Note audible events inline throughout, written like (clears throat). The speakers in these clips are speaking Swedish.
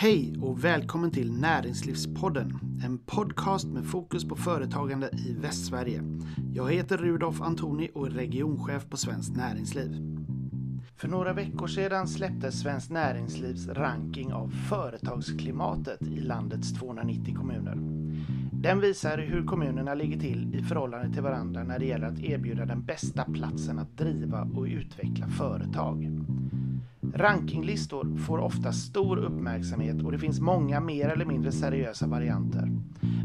Hej och välkommen till Näringslivspodden, en podcast med fokus på företagande i Västsverige. Jag heter Rudolf Antoni och är regionchef på Svenskt Näringsliv. För några veckor sedan släpptes Svenskt Näringslivs ranking av företagsklimatet i landets 290 kommuner. Den visar hur kommunerna ligger till i förhållande till varandra när det gäller att erbjuda den bästa platsen att driva och utveckla företag. Rankinglistor får ofta stor uppmärksamhet och det finns många mer eller mindre seriösa varianter.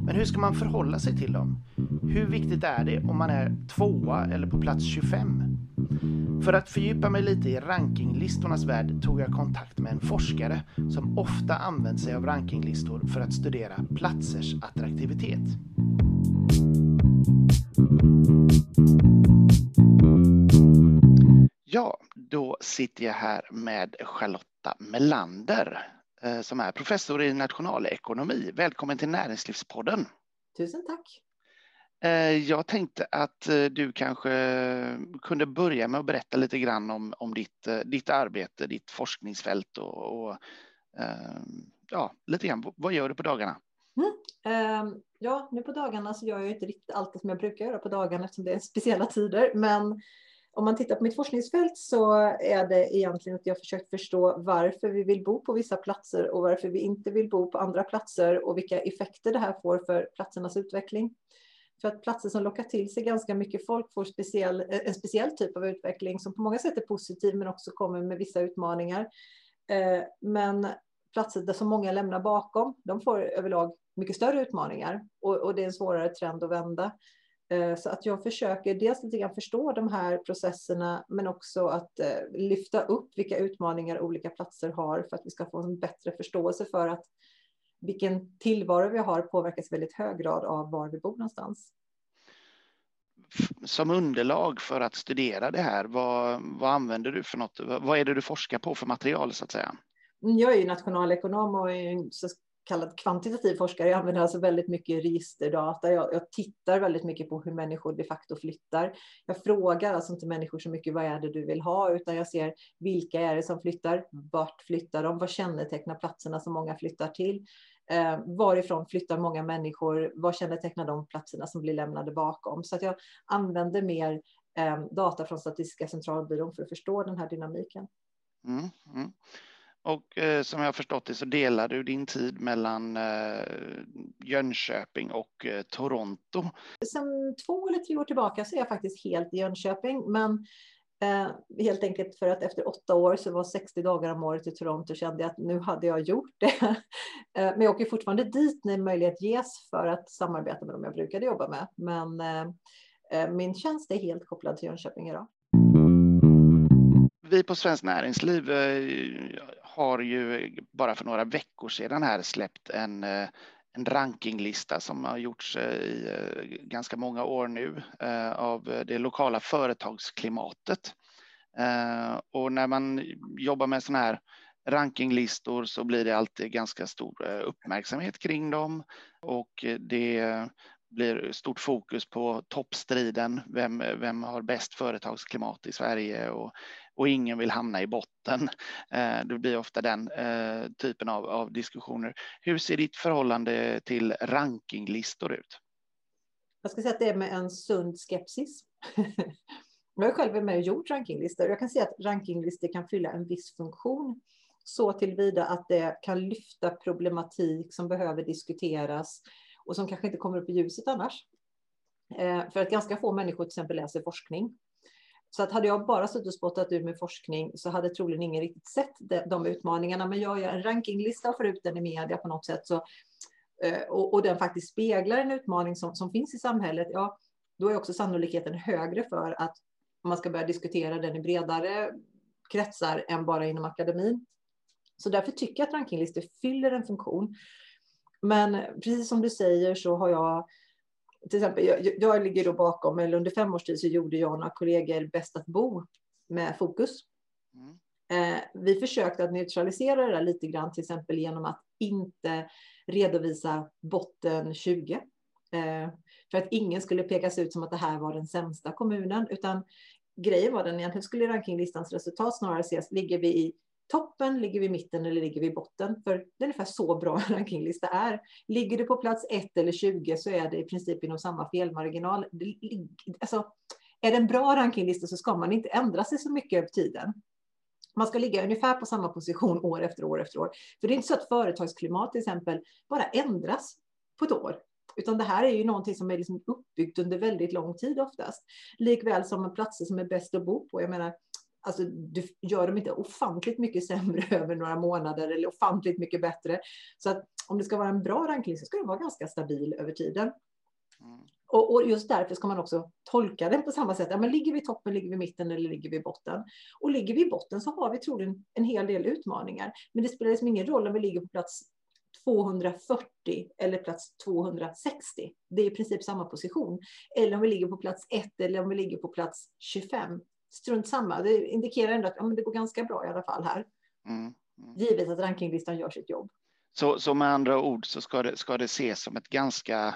Men hur ska man förhålla sig till dem? Hur viktigt är det om man är tvåa eller på plats 25? För att fördjupa mig lite i rankinglistornas värld tog jag kontakt med en forskare som ofta använt sig av rankinglistor för att studera platsers attraktivitet. Ja, sitter jag här med Charlotta Melander eh, som är professor i nationalekonomi. Välkommen till Näringslivspodden. Tusen tack. Eh, jag tänkte att eh, du kanske kunde börja med att berätta lite grann om, om ditt, ditt arbete, ditt forskningsfält och, och ja, lite grann. Vad gör du på dagarna? Mm. Ehm, ja, nu på dagarna så gör jag inte riktigt allt som jag brukar göra på dagarna eftersom det är speciella tider. Men om man tittar på mitt forskningsfält så är det egentligen att jag försökt förstå varför vi vill bo på vissa platser och varför vi inte vill bo på andra platser och vilka effekter det här får för platsernas utveckling. För att platser som lockar till sig ganska mycket folk får speciell, eh, en speciell typ av utveckling som på många sätt är positiv men också kommer med vissa utmaningar. Eh, men platser där så många lämnar bakom, de får överlag mycket större utmaningar och det är en svårare trend att vända. Eh, så att jag försöker dels lite grann förstå de här processerna, men också att eh, lyfta upp vilka utmaningar olika platser har för att vi ska få en bättre förståelse för att vilken tillvaro vi har påverkas väldigt hög grad av var vi bor någonstans. Som underlag för att studera det här, vad, vad använder du för något? Vad är det du forskar på för material så att säga? Jag är ju nationalekonom och är kallad kvantitativ forskare. Jag använder alltså väldigt mycket registerdata. Jag, jag, tittar väldigt mycket på hur människor de facto flyttar. Jag frågar alltså inte människor så mycket vad är det du vill ha, utan jag ser vilka är det som flyttar? Vart flyttar de? Vad kännetecknar platserna som många flyttar till? Eh, varifrån flyttar många människor? Vad kännetecknar de platserna som blir lämnade bakom? Så att jag använder mer eh, data från Statistiska centralbyrån för att förstå den här dynamiken. Mm, mm. Och eh, som jag har förstått det så delar du din tid mellan eh, Jönköping och eh, Toronto. Sen två eller tre år tillbaka så är jag faktiskt helt i Jönköping, men helt enkelt för att efter åtta år så var 60 dagar om året i Toronto kände jag att nu hade jag gjort det. (laughs) Men jag åker fortfarande dit när möjlighet ges för att samarbeta med dem jag brukade jobba med. Men min tjänst är helt kopplad till Jönköping idag. Vi på Svenskt Näringsliv har ju bara för några veckor sedan här släppt en, eh, en rankinglista som har gjorts eh, i eh, ganska många år nu av det lokala företagsklimatet. Och när man jobbar med sådana här rankinglistor så blir det alltid ganska stor uppmärksamhet kring dem och det blir stort fokus på toppstriden. Vem, vem har bäst företagsklimat i Sverige och och ingen vill hamna i botten. Eh, det blir ofta den eh, typen av, av diskussioner. Hur ser ditt förhållande till rankinglistor ut? Jag ska säga att det är med en sund skepsis. (laughs) Jag har själv med och gjort rankinglistor. Jag kan säga att rankinglistor kan fylla en viss funktion så tillvida att det kan lyfta problematik som behöver diskuteras och som kanske inte kommer upp i ljuset annars. Eh, för att ganska få människor till exempel läser forskning så att hade jag bara suttit och spottat ur med forskning så hade troligen ingen riktigt sett de, utmaningarna. Men jag gör en rankinglista och får ut den i media på något sätt. Så, eh, och, och den faktiskt speglar en utmaning som, som finns i samhället. Ja, då är också sannolikheten högre för att man ska börja diskutera den i bredare kretsar än bara inom akademin. Så därför tycker jag att rankinglistor fyller en funktion. Men precis som du säger så har jag till exempel, jag, jag ligger då bakom, eller under fem års tid så gjorde jag och några kollegor Bäst att bo med fokus. Mm. Eh, vi försökte att neutralisera det där lite grann, till exempel genom att inte redovisa botten 20. Eh, för att ingen skulle pekas ut som att det här var den sämsta kommunen, utan grejen var den egentligen skulle rankinglistans resultat snarare ses, ligger vi i toppen, ligger vi i mitten eller ligger vi i botten? För det är ungefär så bra en (laughs) rankinglista är. Ligger du på plats 1 eller 20 så är det i princip inom samma felmarginal. Alltså, är det en bra rankinglista så ska man inte ändra sig så mycket över tiden. Man ska ligga ungefär på samma position år efter år efter år. För det är inte så att företagsklimat till exempel bara ändras på ett år. Utan det här är ju någonting som är liksom uppbyggt under väldigt lång tid oftast. Likväl som platser som är bäst att bo på. Jag menar, alltså, du gör dem inte ofantligt mycket sämre (laughs) över några månader eller ofantligt mycket bättre. Så att om det ska vara en bra ranking så ska den vara ganska stabil över tiden. Mm. Och, och, just därför ska man också tolka den på samma sätt. Ja, men ligger vi i toppen, ligger vi i mitten eller ligger vi i botten? Och ligger vi i botten så har vi troligen en hel del utmaningar. Men det spelar liksom ingen roll om vi ligger på plats 240 eller plats 260. Det är i princip samma position. Eller om vi ligger på plats 1 eller om vi ligger på plats 25. Strunt samma. Det indikerar ändå att ja, men det går ganska bra i alla fall här. Mm. Mm. Givet att rankinglistan gör sitt jobb. Så, så med andra ord så ska det, ska det ses som ett ganska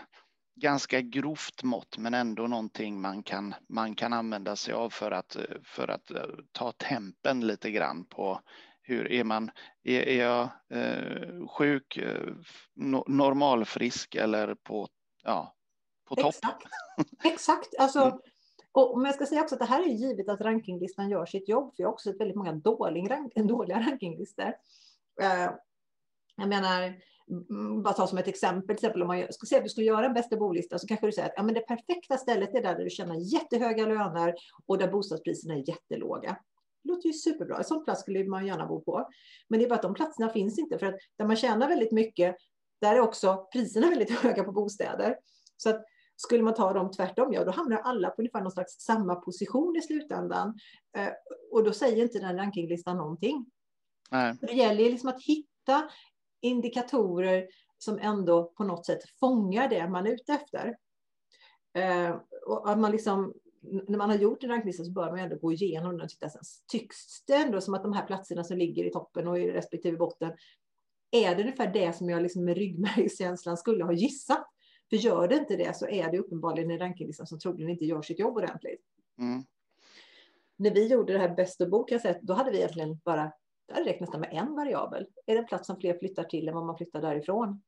ganska grovt mått, men ändå någonting man kan, man kan använda sig av för att, för att eh, ta tempen lite grann på hur är man? Är, är jag eh, sjuk, eh, no, normalfrisk eller på, ja, på topp? Exakt. Exakt. Alltså, mm och, men jag ska säga också att det här är givet att rankinglistan gör sitt jobb, för jag har också sett väldigt många dålig, rank, (laughs) dåliga rankinglistor. Eh, jag menar, mm, bara ta som ett exempel, till exempel om man skulle säga att du skulle göra en bästa bolista så kanske du säger att ja, men det perfekta stället är där, där du tjänar jättehöga löner och där bostadspriserna är jättelåga. Det låter ju superbra. En sån plats skulle man gärna bo på. Men det är bara att de platserna finns inte för att där man tjänar väldigt mycket, där är också priserna (laughs) väldigt höga på bostäder. Så att skulle man ta dem tvärtom, ja då hamnar alla på ungefär någon slags samma position i slutändan. Eh, och då säger inte den rankinglistan någonting. Nej. Det gäller liksom att hitta indikatorer som ändå på något sätt fångar det man är ute efter. Eh, och att man liksom, när man har gjort en ranklista så bör man ändå gå igenom den och titta sen. Tycks det ändå som att de här platserna som ligger i toppen och i respektive botten, är det ungefär det som jag liksom med ryggmärgskänslan skulle ha gissat? För gör det inte det så är det uppenbarligen en rankinglista som troligen inte gör sitt jobb ordentligt. Mm. När vi gjorde det här bäst att bo, då hade vi egentligen bara det hade räckt nästan med en variabel. Är det en plats som fler flyttar till än vad man flyttar därifrån?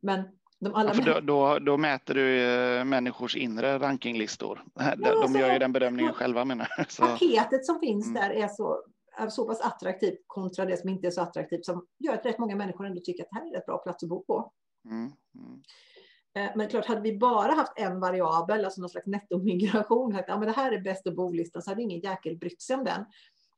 Men de alla ja, då, då, då, mäter du eh, människors inre rankinglistor. Ja, de gör ju den bedömningen ja, själva menar så. Paketet som finns mm. där är så, är så pass attraktivt kontra det som inte är så attraktivt som gör att rätt många människor ändå tycker att det här är ett bra plats att bo på. Mm. Mm. Eh, men klart, hade vi bara haft en variabel, alltså någon slags nettomigration, sagt, ja, men det här är bäst att bo-listan, så hade ingen jäkel brytt sig om den.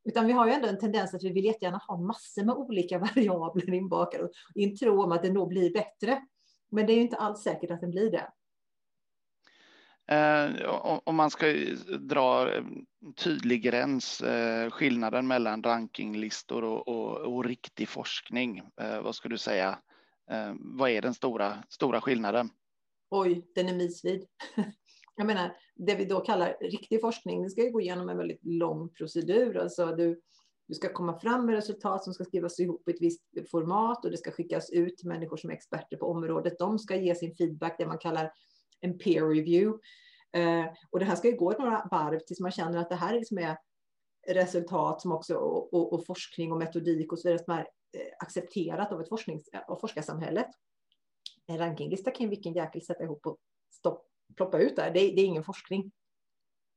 Utan vi har ju ändå en tendens att vi vill jättegärna ha massor med olika (laughs) variabler inbakade i en tro om att det nog blir bättre. Men det är ju inte alls säkert att den blir det. Eh, om man ska dra en tydlig gräns, eh, skillnaden mellan rankinglistor och, och, och riktig forskning, eh, vad skulle du säga? Eh, vad är den stora, stora skillnaden? Oj, den är milsvid. (laughs) jag menar, det vi då kallar riktig forskning, det ska ju gå igenom en väldigt lång procedur. Alltså du, du ska komma fram med resultat som ska skrivas ihop i ett visst format och det ska skickas ut till människor som är experter på området. De ska ge sin feedback, det man kallar en peer review. Eh, och det här ska ju gå några varv tills man känner att det här liksom är resultat som också, och, och, och, forskning och metodik och så vidare som är eh, accepterat av, ett forsknings, av forskarsamhället. En rankinglista kan vilken jäkel sätta ihop och stopp, ploppa ut där. Det, det är ingen forskning.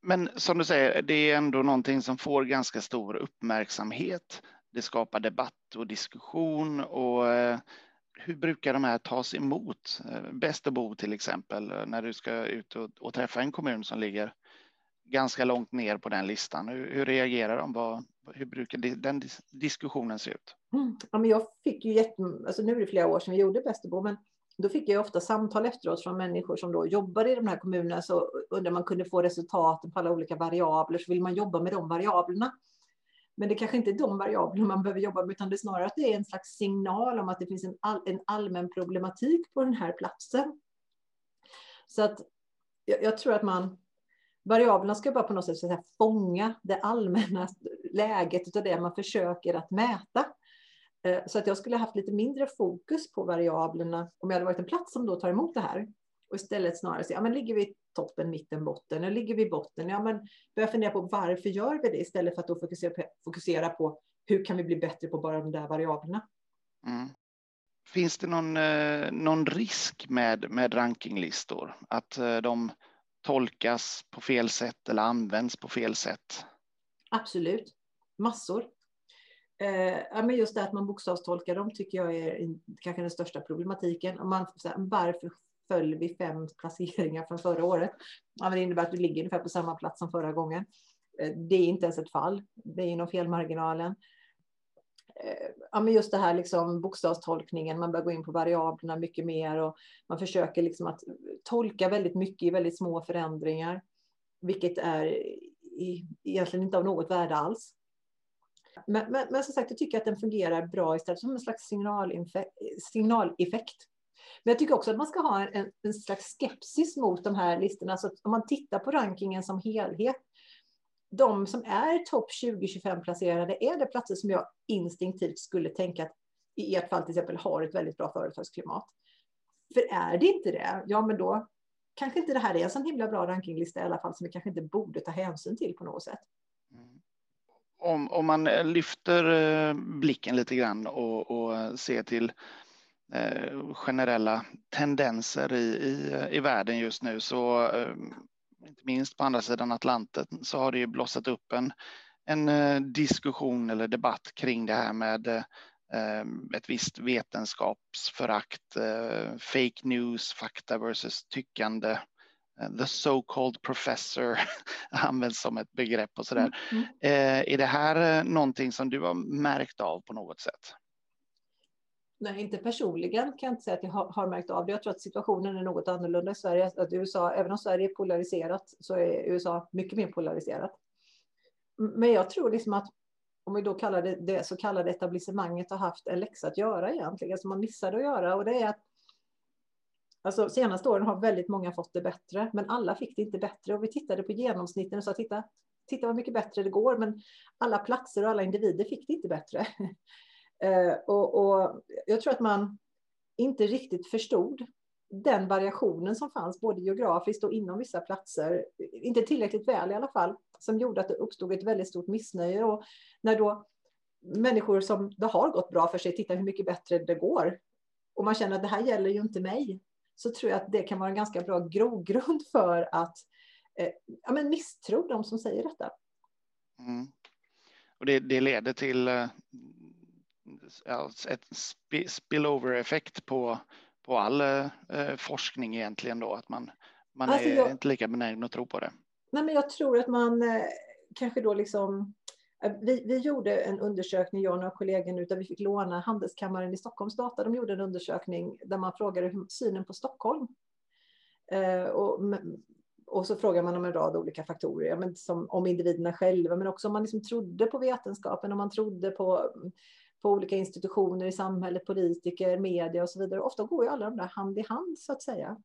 Men som du säger, det är ändå någonting som får ganska stor uppmärksamhet. Det skapar debatt och diskussion och eh, hur brukar de här tas emot? Eh, Bäst att bo till exempel, eh, när du ska ut och, och, träffa en kommun som ligger ganska långt ner på den listan. Hur, hur reagerar de? Vad, hur brukar den diskussionen se ut? Mm. Ja, men jag fick ju jätte, alltså nu är det flera år sedan vi gjorde Bäst att bo, men då fick jag ofta samtal efteråt från människor som då jobbar i de här kommunerna. Så undrar man kunde få resultaten på alla olika variabler så vill man jobba med de variablerna. Men det kanske inte är de variablerna man behöver jobba med utan det är snarare att det är en slags signal om att det finns en, all, en allmän problematik på den här platsen. Så att jag, jag tror att man variablerna ska bara på något sätt så här, fånga det allmänna läget av det man försöker att mäta. Eh, så att jag skulle haft lite mindre fokus på variablerna om jag hade varit en plats som då tar emot det här. Och istället snarare säga, ja men ligger vi i toppen, mitten, botten, eller ligger vi i botten? Ja men börja fundera på varför gör vi det istället för att då fokusera på, fokusera på hur kan vi bli bättre på bara de där variablerna? Mm. Finns det någon, eh, någon risk med, med rankinglistor? Att eh, de tolkas på fel sätt eller används på fel sätt? Absolut, massor. Eh, men just det att man bokstavstolkar dem tycker jag är kanske den största problematiken. Om man, här, varför föll vi fem placeringar från förra året? Ja, men det innebär att du ligger ungefär på samma plats som förra gången. Eh, det är inte ens ett fall, det är inom felmarginalen. Eh, ja, men just det här liksom bokstavstolkningen, man börjar gå in på variablerna mycket mer och man försöker liksom att tolka väldigt mycket i väldigt små förändringar, vilket är i, egentligen inte av något värde alls. Men, men, men som sagt, jag tycker att den fungerar bra istället som en slags signaleffekt. Men jag tycker också att man ska ha en, en slags skepsis mot de här listorna. Så om man tittar på rankingen som helhet, de som är topp 20-25 placerade, är det platser som jag instinktivt skulle tänka att i ert fall till exempel har ett väldigt bra företagsklimat. För är det inte det, ja men då kanske inte det här är en så himla bra rankinglista i alla fall som vi kanske inte borde ta hänsyn till på något sätt. Om, om man eh, lyfter eh, blicken lite grann och, och eh, ser till eh, generella tendenser i, i, i världen just nu så eh, inte minst på andra sidan Atlanten så har det ju blossat upp en, en eh, diskussion eller debatt kring det här med ett visst vetenskapsförakt, fake news, fakta versus tyckande. The so called professor (laughs) används som ett begrepp och sådär. Mm. mm. Är det här någonting som du har märkt av på något sätt? Nej, inte personligen kan jag inte säga att jag har, har, märkt av det. Jag tror att situationen är något annorlunda i Sverige. Att USA, även om Sverige är polariserat så är USA mycket mer polariserat. Men jag tror liksom att om vi då kallar det, det så kallade etablissemanget har haft en läxa att göra egentligen som man missade att göra och det är att Alltså senaste åren har väldigt många fått det bättre, men alla fick det inte bättre. Och vi tittade på genomsnitten och sa titta, titta vad mycket bättre det går, men alla platser och alla individer fick det inte bättre. (laughs) Eh, och, och, jag tror att man inte riktigt förstod den variationen som fanns både geografiskt och inom vissa platser, inte tillräckligt väl i alla fall, som gjorde att det uppstod ett väldigt stort missnöje. Och när då människor som det har gått bra för sig tittar hur mycket bättre det går och man känner att det här gäller ju inte mig, så tror jag att det kan vara en ganska bra grogrund för att eh, ja, men misstro de som säger detta. Mm. Och det, det, leder till eh, ett spillover-effekt på, på all eh, forskning egentligen då, att man, man alltså är jag, inte lika benägen att tro på det. Nej, men jag tror att man eh, kanske då liksom Eh, vi, vi, gjorde en undersökning, jag och några kollegor nu, där vi fick låna Handelskammaren i Stockholms data. De gjorde en undersökning där man frågade synen på Stockholm. Eh, och, och så frågar man om en rad olika faktorer, ja, men som, om individerna själva, men också om man liksom trodde på vetenskapen, om man trodde på på olika institutioner i samhället, politiker, media och så vidare. Ofta går ju alla de där hand i hand så att säga.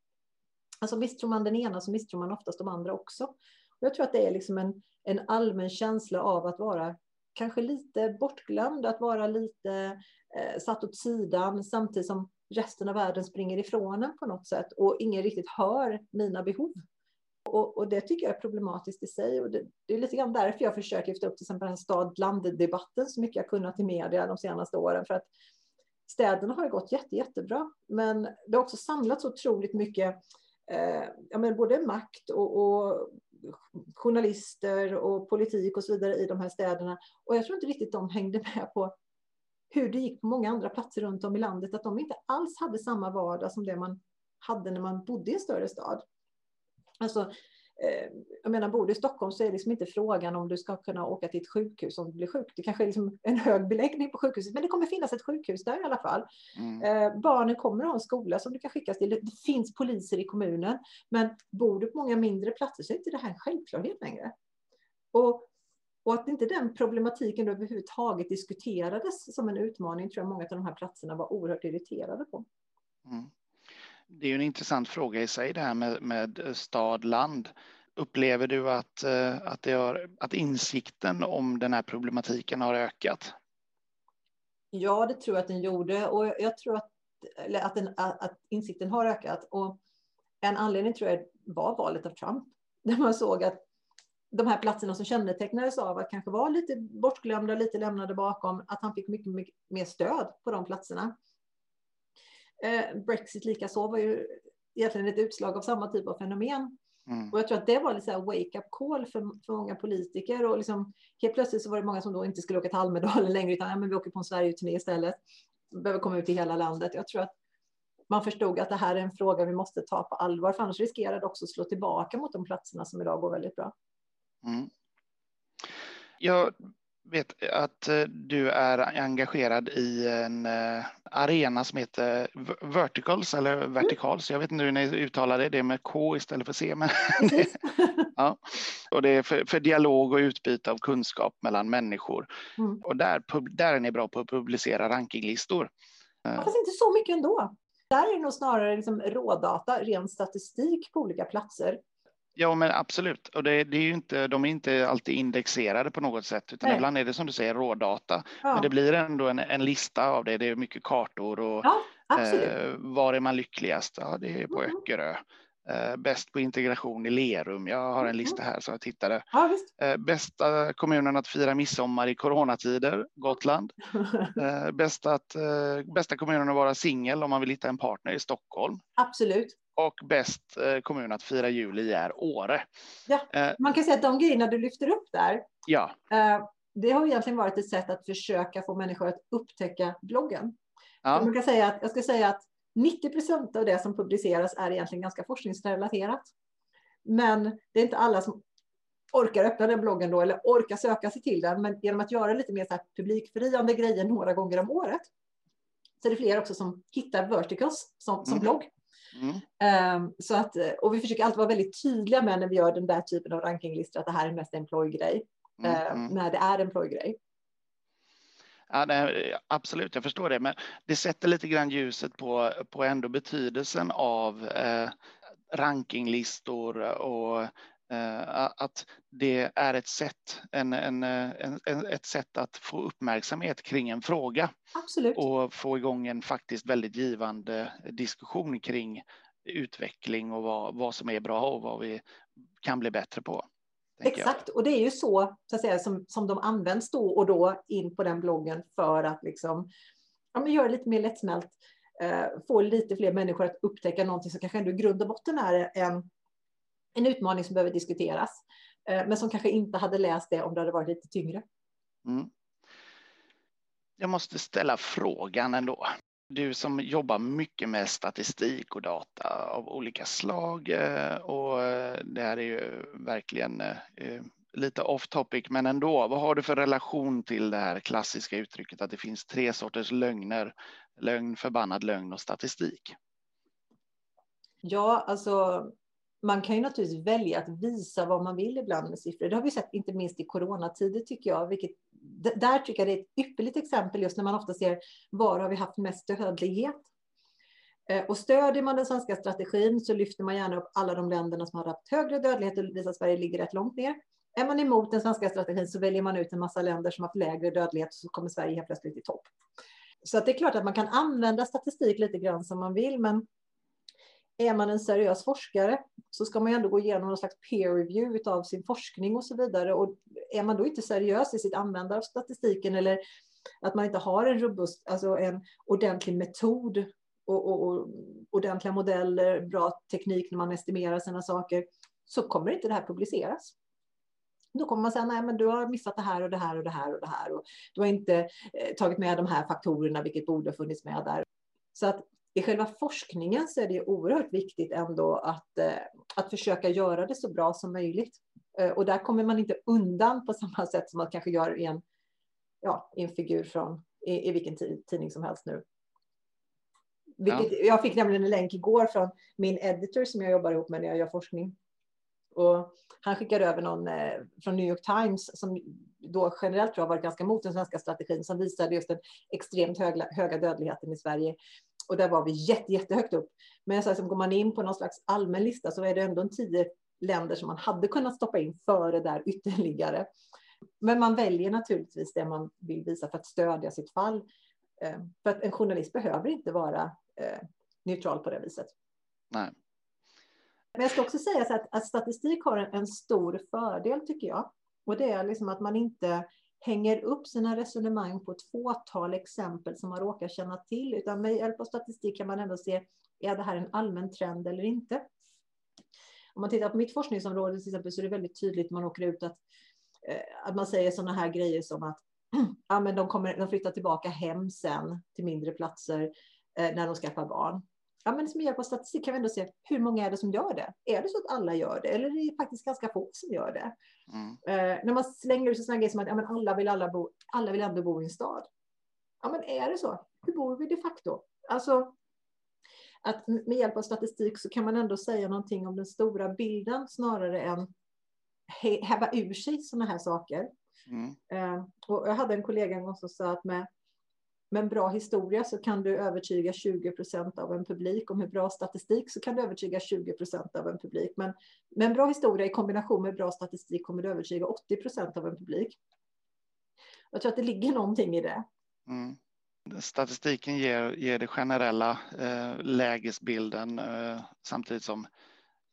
Alltså misstror man den ena så misstror man oftast de andra också. Jag tror att det är liksom en, en allmän känsla av att vara kanske lite bortglömd, att vara lite eh, satt åt sidan samtidigt som resten av världen springer ifrån en på något sätt och ingen riktigt hör mina behov. Och, och, det tycker jag är problematiskt i sig. Och det, det, är lite grann därför jag försöker lyfta upp till exempel den stad-land-debatten så mycket jag kunnat i media de senaste åren. För att städerna har gått jätte, jättebra, men det har också samlats otroligt mycket, eh, ja, men både makt och, och, journalister och politik och så vidare i de här städerna. Och jag tror inte riktigt de hängde med på hur det gick på många andra platser runt om i landet, att de inte alls hade samma vardag som det man hade när man bodde i en större stad. Alltså, jag menar, bor du i Stockholm så är det liksom inte frågan om du ska kunna åka till ett sjukhus om du blir sjuk. Det kanske är liksom en hög beläggning på sjukhuset, men det kommer finnas ett sjukhus där i alla fall. Mm. Eh, barnen kommer att ha en skola som du kan skickas till. Det finns poliser i kommunen, men bor du på många mindre platser så är inte det här en självklarhet längre. Och, och att inte den problematiken överhuvudtaget diskuterades som en utmaning tror jag många av de här platserna var oerhört irriterade på. Mm det är ju en intressant fråga i sig det här med, med eh, stad, land. Upplever du att, eh, att, det har, att insikten om den här problematiken har ökat? Ja, det tror jag att den gjorde och jag tror att, eller att, den, att insikten har ökat. Och en anledning tror jag var valet av Trump, (laughs) där man såg att de här platserna som kännetecknades av att kanske vara lite bortglömda, lite lämnade bakom, att han fick mycket, mycket mer stöd på de platserna. Eh, Brexit likaså var ju egentligen ett utslag av samma typ av fenomen. Mm. Och jag tror att det var lite wake-up call för, för många politiker. Och liksom, helt plötsligt så var det många som då inte skulle åka till Almedalen (laughs) längre, utan ja, men vi åker på en Sverige-turné istället. Vi behöver komma ut i hela landet. Jag tror att man förstod att det här är en fråga vi måste ta på allvar, för annars riskerar det också att slå tillbaka mot de platserna som idag går väldigt bra. Mm. Jag vet att eh, du är engagerad i en eh, arena som heter Verticals eller mm. Verticals. Jag vet inte hur ni uttalar det, det är med K istället för C. Men (laughs) (laughs) ja. Och det är för, för, dialog och utbyte av kunskap mellan människor. Mm. Och där, där är ni bra på att publicera rankinglistor. Ja, fast inte så mycket ändå. Där är det nog snarare liksom rådata, ren statistik på olika platser. Ja, men absolut. Och det, det, är inte, de är inte alltid indexerade på något sätt, utan Nej. ibland är det som du säger rådata. Ja. Men det blir ändå en, en, lista av det. Det är mycket kartor och ja, eh, var är man lyckligast? Ja, det är på mm. Öckerö. Eh, bäst på integration i Lerum. Jag har en mm. lista här så jag tittade. Ja, eh, bästa kommunen att fira midsommar i coronatider, Gotland. (laughs) Eh, bästa, att, eh, bästa kommunen att vara singel om man vill hitta en partner i Stockholm. Absolut och bäst eh, kommun att fira jul i är Åre. Ja, eh, man kan säga att de grejerna du lyfter upp där, ja. Eh, det har egentligen varit ett sätt att försöka få människor att upptäcka bloggen. Ja. Man kan säga att, jag ska säga att 90 procent av det som publiceras är egentligen ganska forskningsrelaterat. Men det är inte alla som orkar öppna den bloggen då eller orkar söka sig till den. Men genom att göra lite mer så här publikfriande grejer några gånger om året så är det fler också som hittar Verticals som, som mm. blogg. Mm. Um, så att, och vi försöker alltid vara väldigt tydliga med när vi gör den där typen av rankinglistor att det här är mest en plojgrej. Mm. Uh, när det är en plojgrej. Ja, nej, absolut, jag förstår det, men det sätter lite grann ljuset på, på ändå betydelsen av eh, rankinglistor och eh, att det är ett sätt, en, en, en, ett sätt att få uppmärksamhet kring en fråga. Absolut. Och få igång en faktiskt väldigt givande diskussion kring utveckling och vad, vad som är bra och vad vi kan bli bättre på. Exakt, och det är ju så, så att säga, som, som de används då och då in på den bloggen för att liksom, ja, men göra lite mer lättsmält, eh, få lite fler människor att upptäcka någonting som kanske ändå i grund och botten är en, en utmaning som behöver diskuteras, eh, men som kanske inte hade läst det om det hade varit lite tyngre. Mm. Jag måste ställa frågan ändå. Du som jobbar mycket med statistik och data av olika slag eh, och eh, det här är ju verkligen lite off topic, men ändå. Vad har du för relation till det här klassiska uttrycket att det finns tre sorters lögner? Lögn, förbannad lögn och statistik. Ja, alltså man kan ju naturligtvis välja att visa vad man vill ibland med siffror. Det har vi sett inte minst i coronatider tycker jag, vilket där tycker jag det är ett ypperligt exempel just när man ofta ser var har vi haft mest dödlighet. Eh, och stödjer man den svenska strategin så lyfter man gärna upp alla de länderna som har haft högre dödlighet och visar att Sverige ligger rätt långt ner. Är man emot den svenska strategin så väljer man ut en massa länder som har haft lägre dödlighet så kommer Sverige helt plötsligt i topp. Så att det är klart att man kan använda statistik lite grann som man vill, men är man en seriös forskare så ska man ju ändå gå igenom någon slags peer review av sin forskning och så vidare. Och är man då inte seriös i sitt användande av statistiken eller att man inte har en robust, alltså en ordentlig metod och, och, och ordentliga modeller, bra teknik när man estimerar sina saker, så kommer inte det här publiceras. Då kommer man säga, nej men du har missat det här och det här och det här och det här och du har inte eh, tagit med de här faktorerna, vilket borde ha funnits med där. Så att i själva forskningen så är det oerhört viktigt ändå att, eh, att försöka göra det så bra som möjligt. Eh, och där kommer man inte undan på (laughs) samma sätt som man kanske gör i en, ja, i en figur från i, i vilken tidning som helst nu. Vilket, ja. Jag fick nämligen en länk igår från min editor som jag jobbar ihop med när jag gör forskning. Och han skickade över någon eh, från New York Times som då generellt tror jag varit ganska mot den svenska strategin som visade just den extremt höga, höga dödligheten i Sverige och där var vi jätte, jättehögt upp. Men så här, som går man in på någon slags allmän lista så är det ändå tio länder som man hade kunnat stoppa in före där ytterligare. Men man väljer naturligtvis det man vill visa för att stödja sitt fall. Eh, för att en journalist behöver inte vara eh, neutral på det viset. Nej. Men jag ska också säga att, att statistik har en, en, stor fördel tycker jag. Och det är liksom att man inte hänger upp sina resonemang på ett fåtal exempel som man råkar känna till, utan med hjälp av statistik kan man ändå se, är det här en allmän trend eller inte? Om man tittar på mitt forskningsområde till exempel så är det väldigt tydligt när man åker ut att, eh, att man säger sådana här grejer som att (clears throat) ja, men de, kommer, de flyttar tillbaka hem sen till mindre platser eh, när de skaffar barn. Ja, men med hjälp av statistik kan vi ändå se hur många är det som gör det. Är det så att alla gör det eller är det faktiskt ganska få som gör det? Mm. Eh, när man slänger ut sådana grejer som att ja, men alla, vill alla, bo, alla vill ändå bo i en stad. Ja, men är det så? Hur bor vi de facto? Alltså, att med hjälp av statistik så kan man ändå säga någonting om den stora bilden snarare än häva ur sig sådana här saker. Mm. Uh, och jag hade en kollega en gång som sa att med, med en bra historia så kan du övertyga 20 procent av en publik. Och med bra statistik så kan du övertyga 20 procent av en publik. Men med en bra historia i kombination med bra statistik kommer du övertyga 80 procent av en publik. Jag tror att det ligger någonting i det. Mm. Statistiken ger, ger det generella eh, lägesbilden eh, samtidigt som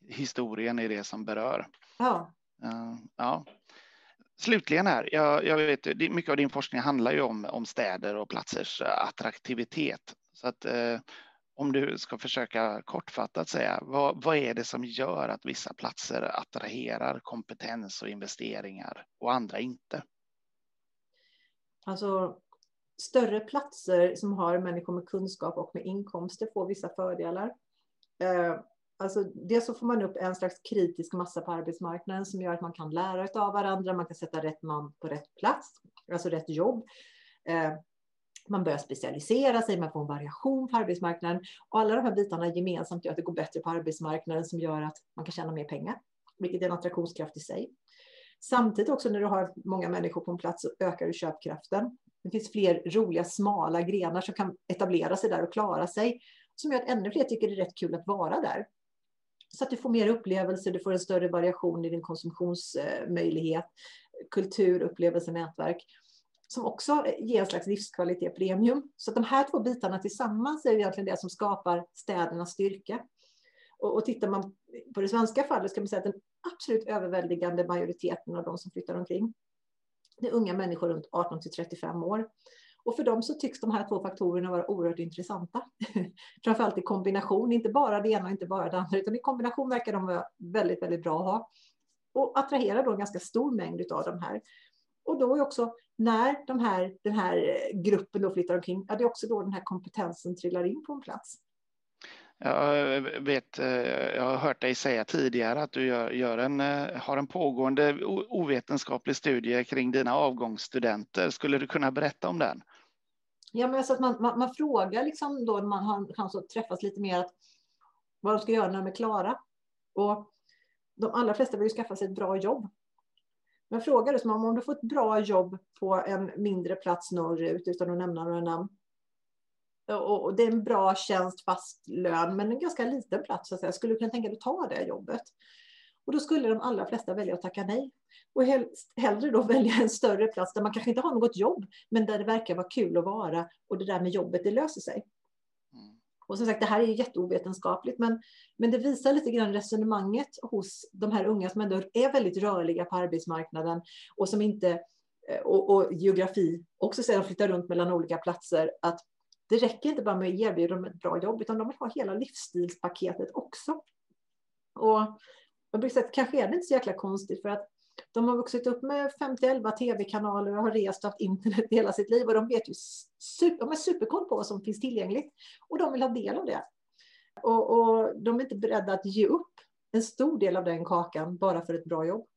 historien är det som berör. Ja. Uh, ja. Slutligen här, jag, jag vet, mycket av din forskning handlar ju om, om städer och platsers eh, attraktivitet. Så att eh, om du ska försöka kortfattat säga, vad, vad är det som gör att vissa platser attraherar kompetens och investeringar och andra inte? Alltså, större platser som har människor med kunskap och med inkomster får vissa fördelar. Eh, alltså, dels så får man upp en slags kritisk massa på arbetsmarknaden som gör att man kan lära av varandra, man kan sätta rätt man på rätt plats, alltså rätt jobb. Eh, man börjar specialisera sig, man får en variation på arbetsmarknaden och alla de här bitarna gemensamt gör att det går bättre på arbetsmarknaden som gör att man kan tjäna mer pengar, vilket är en attraktionskraft i sig. Samtidigt också när du har många människor på en plats så ökar du köpkraften. Det finns fler roliga smala grenar som kan etablera sig där och klara sig. Som gör att ännu fler tycker det är rätt kul att vara där. Så att du får mer upplevelser, du får en större variation i din konsumtionsmöjlighet, kultur, upplevelse, nätverk. Som också ger en slags livskvalitet premium. Så att de här två bitarna tillsammans är egentligen det som skapar städernas styrka. Och, och tittar man på det svenska fallet ska man säga att den absolut överväldigande majoriteten av de som flyttar omkring det är unga människor runt 18 till 35 år. Och för dem så tycks de här två faktorerna vara oerhört intressanta. (laughs) Framförallt i kombination, inte bara det ena och inte bara det andra, utan i kombination verkar de vara väldigt, väldigt bra att ha. Och attraherar då en ganska stor mängd av de här. Och då är också när de här, den här gruppen då flyttar omkring, ja, det är också då den här kompetensen trillar in på en plats. Jag vet, eh, jag har hört dig säga tidigare att du gör, gör en, eh, har en pågående ovetenskaplig studie kring dina avgångsstudenter. Skulle du kunna berätta om den? Ja, men så att man, man, man frågar liksom då när man har chans att träffas lite mer att vad de ska göra när de är klara. Och de allra flesta vill ju skaffa sig ett bra jobb. Men frågar du som om, om du får ett bra jobb på en mindre plats norrut utan att nämna några namn och det är en bra tjänst, fast lön, men en ganska liten plats. Så att säga. Skulle du kunna tänka dig att ta det jobbet? Och då skulle de allra flesta välja att tacka nej. Och helst, hellre då (laughs) välja en större plats där man kanske inte har något jobb, men där det verkar vara kul att vara och det där med jobbet, det löser sig. Mm. Och som sagt, det här är ju jätteovetenskapligt, men, men det visar lite grann resonemanget hos de här unga som ändå är väldigt rörliga på arbetsmarknaden och som inte, eh, och, och geografi, också sedan flyttar runt mellan olika platser, att det räcker inte bara med att erbjuda dem ett bra jobb, utan de vill ha hela livsstilspaketet också. Och jag brukar säga att kanske är det inte så jäkla konstigt, för att de har vuxit upp med 50-11 tv-kanaler och har rest och haft internet hela sitt liv och de vet ju super, de är superkoll på vad som finns tillgängligt och de vill ha del av det. Och, och de är inte beredda att ge upp en stor del av den kakan bara för ett bra jobb.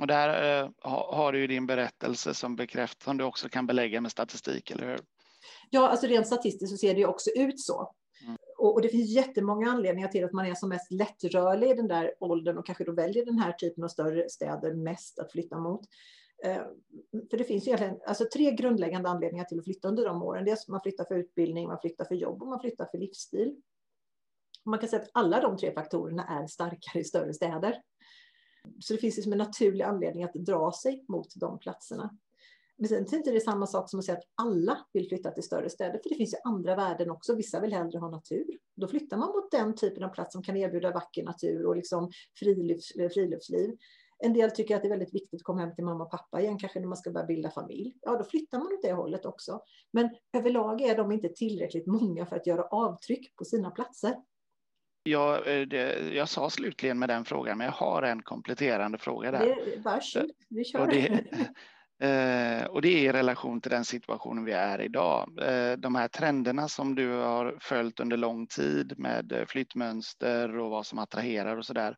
Och där eh, har du ju din berättelse som bekräftar, som du också kan belägga med statistik, eller hur? Ja, alltså rent statistiskt så ser det ju också ut så. Och, och, det finns jättemånga anledningar till att man är som mest lättrörlig i den där åldern och kanske då väljer den här typen av större städer mest att flytta mot. Eh, för det finns ju egentligen alltså, tre grundläggande anledningar till att flytta under de åren. Dels man flyttar för utbildning, man flyttar för jobb och man flyttar för livsstil. Man kan säga att alla de tre faktorerna är starkare i större städer. Så det finns liksom en naturlig anledning att dra sig mot de platserna. Men sen är inte det samma sak som att säga att alla vill flytta till större städer, för det finns ju andra värden också. Vissa vill hellre ha natur. Då flyttar man mot den typen av plats som kan erbjuda vacker natur och liksom frilufts, friluftsliv. En del tycker att det är väldigt viktigt att komma hem till mamma och pappa igen, kanske när man ska börja bilda familj. Ja, då flyttar man åt det hållet också. Men överlag är de inte tillräckligt många för att göra avtryck på sina platser. Ja, eh, det, jag sa slutligen med den frågan, men jag har en kompletterande fråga där. Det, varsågod, vi kör. Och det, (laughs) eh, och det är i relation till den situationen vi är idag. Eh, de här trenderna som du har följt under lång tid med eh, flyttmönster och vad som attraherar och så där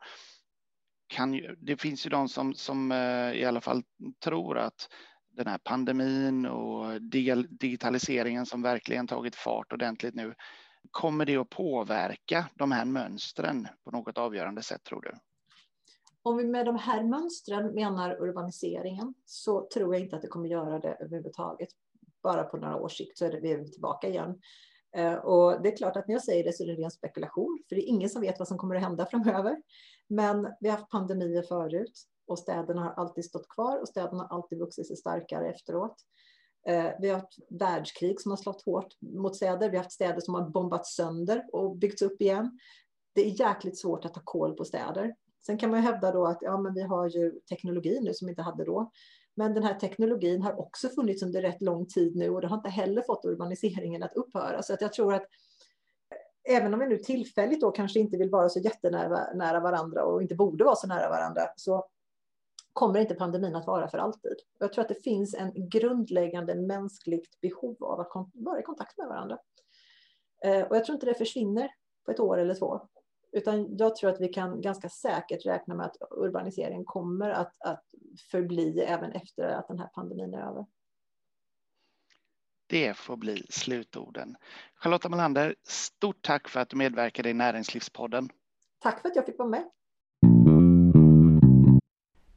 kan ju, det finns ju de som, som eh, i alla fall tror att den här pandemin och digitaliseringen som verkligen tagit fart ordentligt nu, kommer det att påverka de här mönstren på något avgörande sätt tror du? Om vi med de här mönstren menar urbaniseringen så tror jag inte att det kommer göra det överhuvudtaget. Bara på några års sikt så är vi tillbaka igen. Eh, och det är klart att när jag säger det så är det ren spekulation, för det är ingen som vet vad som kommer att hända framöver. Men vi har haft pandemier förut och städerna har alltid stått kvar och städerna har alltid vuxit sig starkare efteråt. Eh, vi har haft världskrig som har slått hårt mot städer. Vi har haft städer som har bombats sönder och byggts upp igen. Det är jäkligt svårt att ta koll på städer. Sen kan man ju hävda då att ja, men vi har ju teknologi nu som vi inte hade då. Men den här teknologin har också funnits under rätt lång tid nu och det har inte heller fått urbaniseringen att upphöra. Så att jag tror att eh, även om vi nu tillfälligt då kanske inte vill vara så jättenära nära varandra och inte borde vara så nära varandra så kommer inte pandemin att vara för alltid. Jag tror att det finns en grundläggande mänskligt behov av att vara i kontakt med varandra. Eh, och jag tror inte det försvinner på ett år eller två. Utan jag tror att vi kan ganska säkert räkna med att urbaniseringen kommer att, att förbli även efter att den här pandemin är över. Det får bli slutorden. Charlotta Melander, stort tack för att du medverkade i Näringslivspodden. Tack för att jag fick vara med.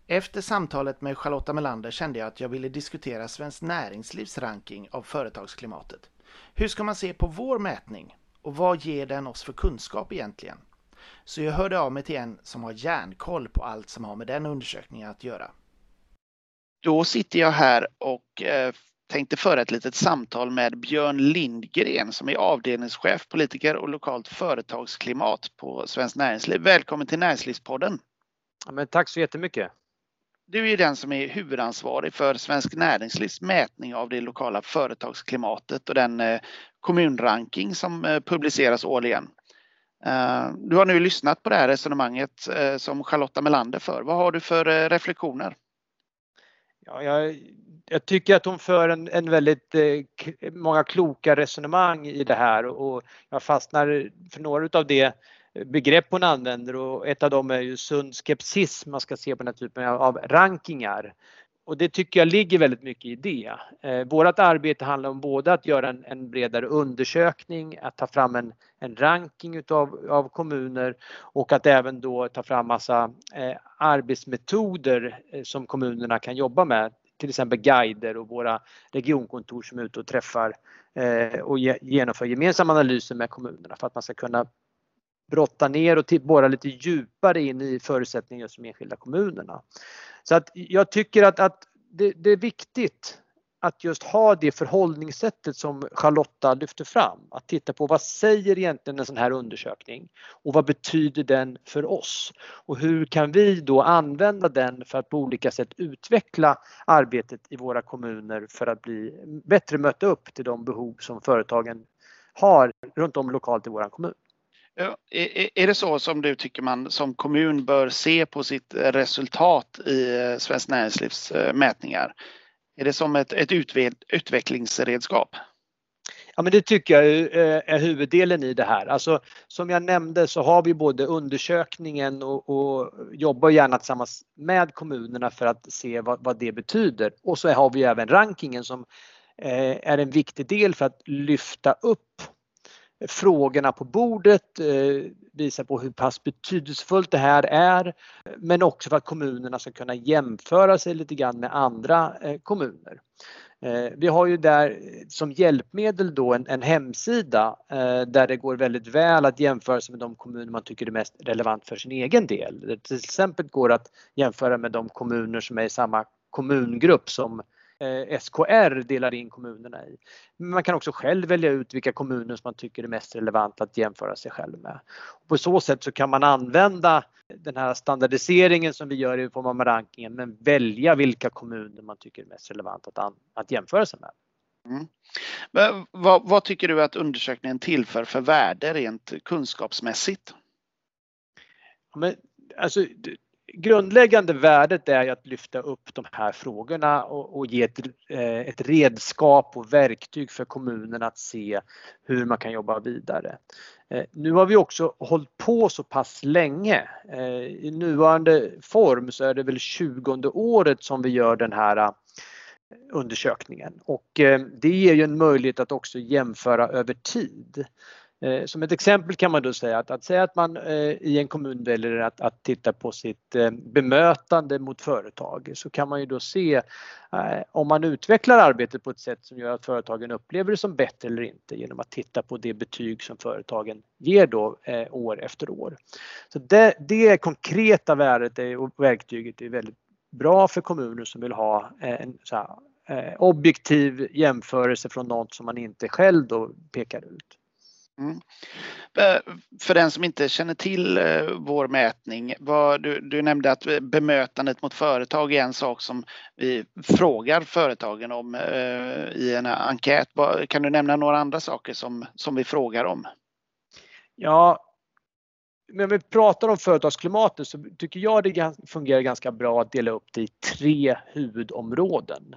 Efter samtalet med Charlotta Melander kände jag att jag ville diskutera Svenskt Näringslivs ranking av företagsklimatet. Hur ska man se på vår mätning och vad ger den oss för kunskap egentligen? Så jag hörde av mig till en som har järnkoll på allt som har med den undersökningen att göra. Då sitter jag här och eh, tänkte föra ett litet samtal med Björn Lindgren som är avdelningschef, politiker och lokalt företagsklimat på Svenskt Näringsliv. Välkommen till Näringslivspodden. Ja, men tack så jättemycket. Du är den som är huvudansvarig för Svensk Näringslivs mätning av det lokala företagsklimatet och den eh, kommunranking som eh, publiceras årligen. Eh, du har nu lyssnat på det här resonemanget eh, som Charlotta Melander för. Vad har du för eh, reflektioner? Ja, jag, jag tycker att hon för en, en väldigt eh, många kloka resonemang i det här och jag fastnar för några av det begrepp hon använder och ett av dem är ju sund skepsis man ska se på den här typen av rankingar. Och det tycker jag ligger väldigt mycket i det. Eh, vårat arbete handlar om både att göra en, en bredare undersökning, att ta fram en, en ranking utav, av kommuner och att även då ta fram massa eh, arbetsmetoder eh, som kommunerna kan jobba med. Till exempel guider och våra regionkontor som är ute och träffar eh, och ge, genomför gemensamma analyser med kommunerna för att man ska kunna brotta ner och borra lite djupare in i förutsättningar som enskilda kommunerna. Så att jag tycker att, att det, det, är viktigt att just ha det förhållningssättet som Charlotta lyfter fram. Att titta på vad säger egentligen en sån här undersökning och vad betyder den för oss? Och hur kan vi då använda den för att på olika sätt utveckla arbetet i våra kommuner för att bli bättre möta upp till de behov som företagen har runt om lokalt i vår kommun. Är det så som du tycker man som kommun bör se på sitt resultat i eh, Svenskt Näringslivs eh, mätningar? Är det som ett, ett utvecklingsredskap? Ja men det tycker jag eh, är huvuddelen i det här. Alltså, som jag nämnde så har vi både undersökningen och, och jobbar gärna tillsammans med kommunerna för att se vad, vad det betyder. Och så har vi även rankingen som är en viktig del för att lyfta upp frågorna på bordet, eh, visa på hur pass betydelsefullt det här är, men också för att kommunerna ska kunna jämföra sig lite grann med andra eh, kommuner. Eh, vi har ju där som hjälpmedel då en, en hemsida där det går väldigt väl att jämföra sig med de kommuner man tycker är mest relevant för sin egen del. Det till exempel går att jämföra med de kommuner som är i samma kommungrupp som eh, SKR delar in kommunerna i. Men man kan också själv välja ut vilka kommuner som man tycker är mest relevant att jämföra sig själv med. Och på så sätt så kan man använda den här standardiseringen som vi gör i form av rankingen men välja vilka kommuner man tycker är mest relevant att, att jämföra sig med. Mm. Vad, vad, tycker du att undersökningen tillför för värde rent kunskapsmässigt? Men, alltså, grundläggande värdet är att lyfta upp de här frågorna och, och ge ett, eh, ett, redskap och verktyg för kommunerna att se hur man kan jobba vidare. Eh, nu har vi också hållit på så pass länge. Eh, I nuvarande form så är det väl 20 året som vi gör den här undersökningen och det ger ju en möjlighet att också jämföra över tid. Eh, som ett exempel kan man då säga att, att säga att man eh, i en kommun väljer att, att titta på sitt eh, bemötande mot företag så kan man ju då se eh, om man utvecklar arbetet på ett sätt som gör att företagen upplever det som bättre eller inte genom att titta på det betyg som företagen ger då eh, år efter år. Så det, det konkreta värdet och verktyget är väldigt bra för kommuner som vill ha eh, en så här, objektiv jämförelse från något som man inte själv då pekar ut. Mm. För den som inte känner till eh, vår mätning, vad, du, du, nämnde att eh, bemötandet mot företag är en sak som vi frågar företagen om eh, i en enkät. Kan du nämna några andra saker som, som vi frågar om? Ja, när vi pratar om företagsklimatet så tycker jag det fungerar ganska bra att dela upp det i tre huvudområden.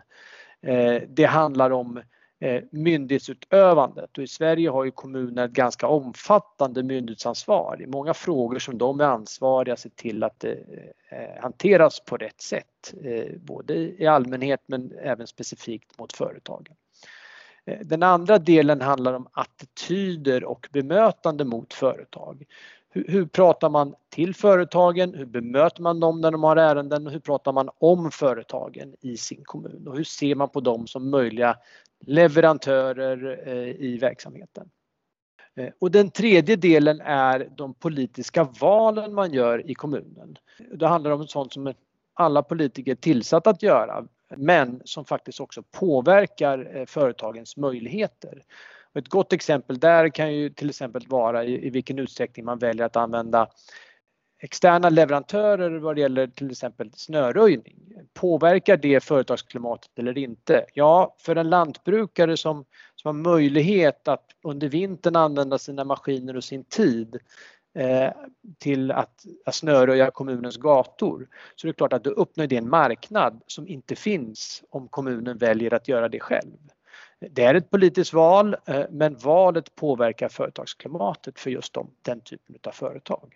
Det handlar om Eh, myndighetsutövandet och i Sverige har ju kommuner ett ganska omfattande myndighetsansvar i många frågor som de är ansvariga att se till att det hanteras på rätt sätt, både i allmänhet men även specifikt mot företagen. Den andra delen handlar om attityder och bemötande mot företag. Hur, hur, pratar man till företagen? Hur bemöter man dem när de har ärenden? hur pratar man om företagen i sin kommun? Och hur ser man på dem som möjliga leverantörer eh, i verksamheten. Eh, och den tredje delen är de politiska valen man gör i kommunen. Det handlar om sånt som alla politiker är tillsatta att göra men som faktiskt också påverkar eh, företagens möjligheter. Och ett gott exempel där kan ju till exempel vara i, i vilken utsträckning man väljer att använda externa leverantörer vad det gäller till exempel snöröjning. Påverkar det företagsklimatet eller inte? Ja, för en lantbrukare som, som har möjlighet att under vintern använda sina maskiner och sin tid eh, till att, att snöröja kommunens gator så det är klart att då öppnar det en marknad som inte finns om kommunen väljer att göra det själv. Det är ett politiskt val eh, men valet påverkar företagsklimatet för just de, den typen av företag.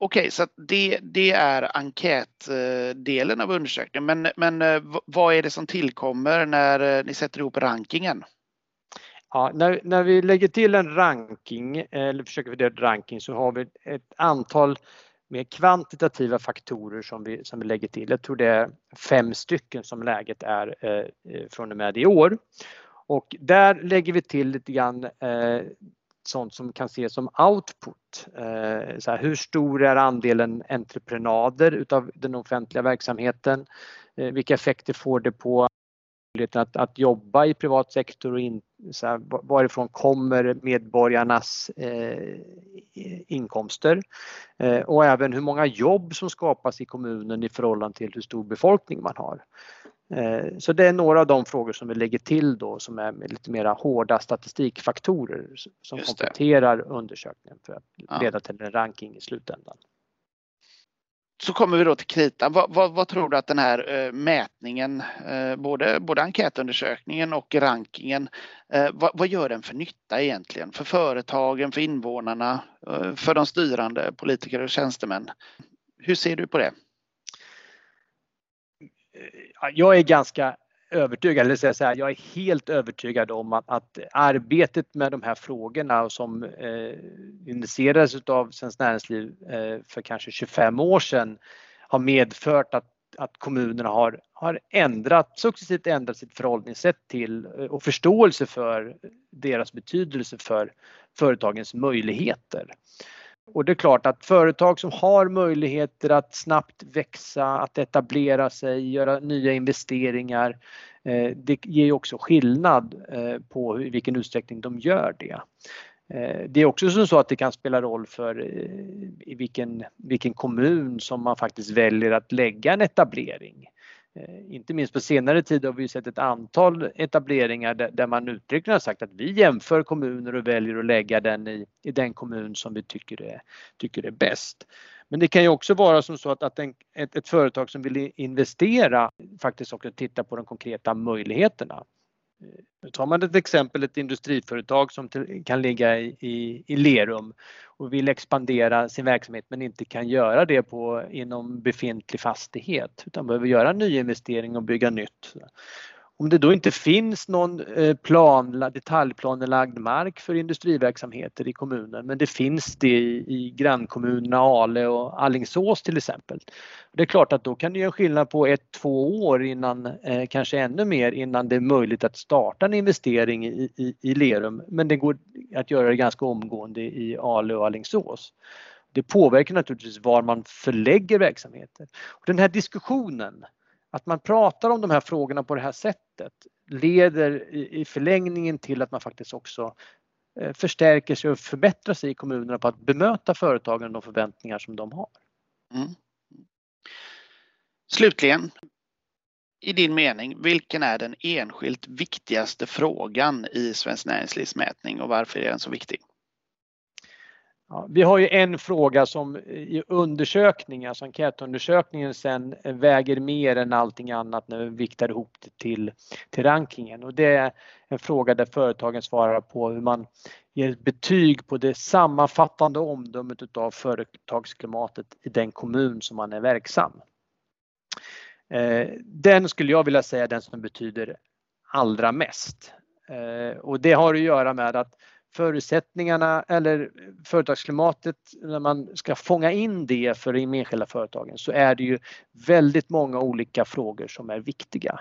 Okej, så det, det är enkätdelen av undersökningen. Men, men eh, vad är det som tillkommer när eh, ni sätter ihop rankingen? Ja, när, när vi lägger till en ranking eller försöker fördela ranking så har vi ett antal mer kvantitativa faktorer som vi, som vi lägger till. Jag tror det är fem stycken som läget är eh, från och med i år. Och där lägger vi till lite grann eh, sånt som kan ses som output. Eh, så här, hur stor är andelen entreprenader utav den offentliga verksamheten? Eh, vilka effekter får det på möjligheten att, att jobba i privat sektor och in, så här, varifrån kommer medborgarnas eh, inkomster? Eh, och även hur många jobb som skapas i kommunen i förhållande till hur stor befolkning man har. Eh, så det är några av de frågor som vi lägger till då som är lite mera hårda statistikfaktorer som kompletterar undersökningen för att leda till en ranking i slutändan. Så kommer vi då till kritan. Vad, vad, vad, tror du att den här eh, mätningen, eh, både, både enkätundersökningen och rankingen, vad, vad, gör den för nytta egentligen? För företagen, för invånarna, för de styrande politiker och tjänstemän? Hur ser du på det? Eh, jag är ganska övertygad, eller säga så här, jag är helt övertygad om att, att arbetet med de här frågorna som eh, initierades av Svenskt Näringsliv eh, för kanske 25 år sedan har medfört att, att kommunerna har, har ändrat, successivt ändrat sitt förhållningssätt till eh, och förståelse för deras betydelse för företagens möjligheter. Och det är klart att företag som har möjligheter att snabbt växa, att etablera sig, göra nya investeringar eh, det ger också skillnad eh, på i vilken utsträckning de gör det. Eh, det är också så att det kan spela roll för i vilken, vilken kommun som man faktiskt väljer att lägga en etablering. Eh, inte minst på senare tid har vi sett ett antal etableringar där, man uttryckligen har sagt att vi jämför kommuner och väljer att lägga den i, i den kommun som vi tycker är, tycker är bäst. Men det kan ju också vara som så att, att en, ett, ett, företag som vill investera faktiskt också tittar på de konkreta möjligheterna. Nu tar man ett exempel, ett industriföretag som till, kan ligga i, i, i, Lerum och vill expandera sin verksamhet men inte kan göra det på, inom befintlig fastighet utan behöver göra nyinvestering och bygga nytt. Om det då inte finns någon eh, plan, detaljplanelagd mark för industriverksamheter i kommunen, men det finns det i, i grannkommunerna Ale och Allingsås till exempel. Det är klart att då kan det göra skillnad på ett, två år innan, eh, kanske ännu mer innan det är möjligt att starta en investering i, i, i Lerum. Men det går att göra det ganska omgående i Ale och Allingsås. Det påverkar naturligtvis var man förlägger verksamheter. Och den här diskussionen att man pratar om de här frågorna på det här sättet leder i förlängningen till att man faktiskt också eh, förstärker sig och förbättrar sig i kommunerna på att bemöta företagen och de förväntningar som de har. Mm. Slutligen, i din mening, vilken är den enskilt viktigaste frågan i Svenskt Näringslivs mätning och varför är den så viktig? Ja, vi har ju en fråga som eh, i undersökningen, alltså enkätundersökningen sen eh, väger mer än allting annat när vi viktar ihop det till, till rankingen och det är en fråga där företagen svarar på hur man ger betyg på det sammanfattande omdömet utav företagsklimatet i den kommun som man är verksam. Eh, den skulle jag vilja säga den som betyder allra mest. Och det har att göra med att förutsättningarna eller företagsklimatet när man ska fånga in det för de enskilda företagen så är det ju väldigt många olika frågor som är viktiga.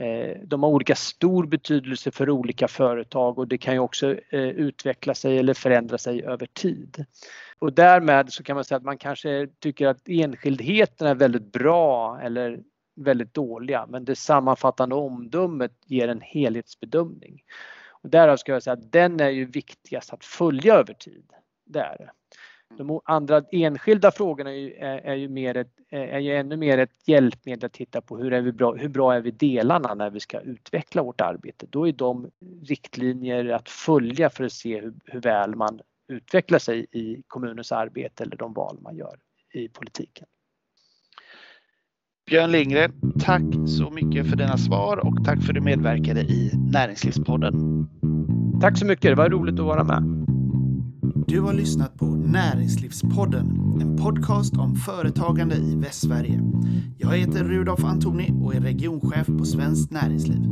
Eh, de har olika stor betydelse för olika företag och det kan ju också eh, utveckla sig eller förändra sig över tid. Och därmed så kan man säga att man kanske tycker att enskildheterna är väldigt bra eller väldigt dåliga men det sammanfattande omdömet ger en helhetsbedömning. Och därav ska jag säga att den är ju viktigast att följa över tid. Där. De andra enskilda frågorna är ju, är, är ju, mer ett, är ju ännu mer ett hjälpmedel att titta på hur, är vi bra, hur bra är vi delarna när vi ska utveckla vårt arbete. Då är de riktlinjer att följa för att se hur, hur väl man utvecklar sig i kommunens arbete eller de val man gör i politiken. Björn Lindgren, tack så mycket för dina svar och tack för att du medverkade i Näringslivspodden. Tack så mycket, det var roligt att vara med. Du har lyssnat på Näringslivspodden, en podcast om företagande i Västsverige. Jag heter Rudolf Antoni och är regionchef på Svenskt Näringsliv.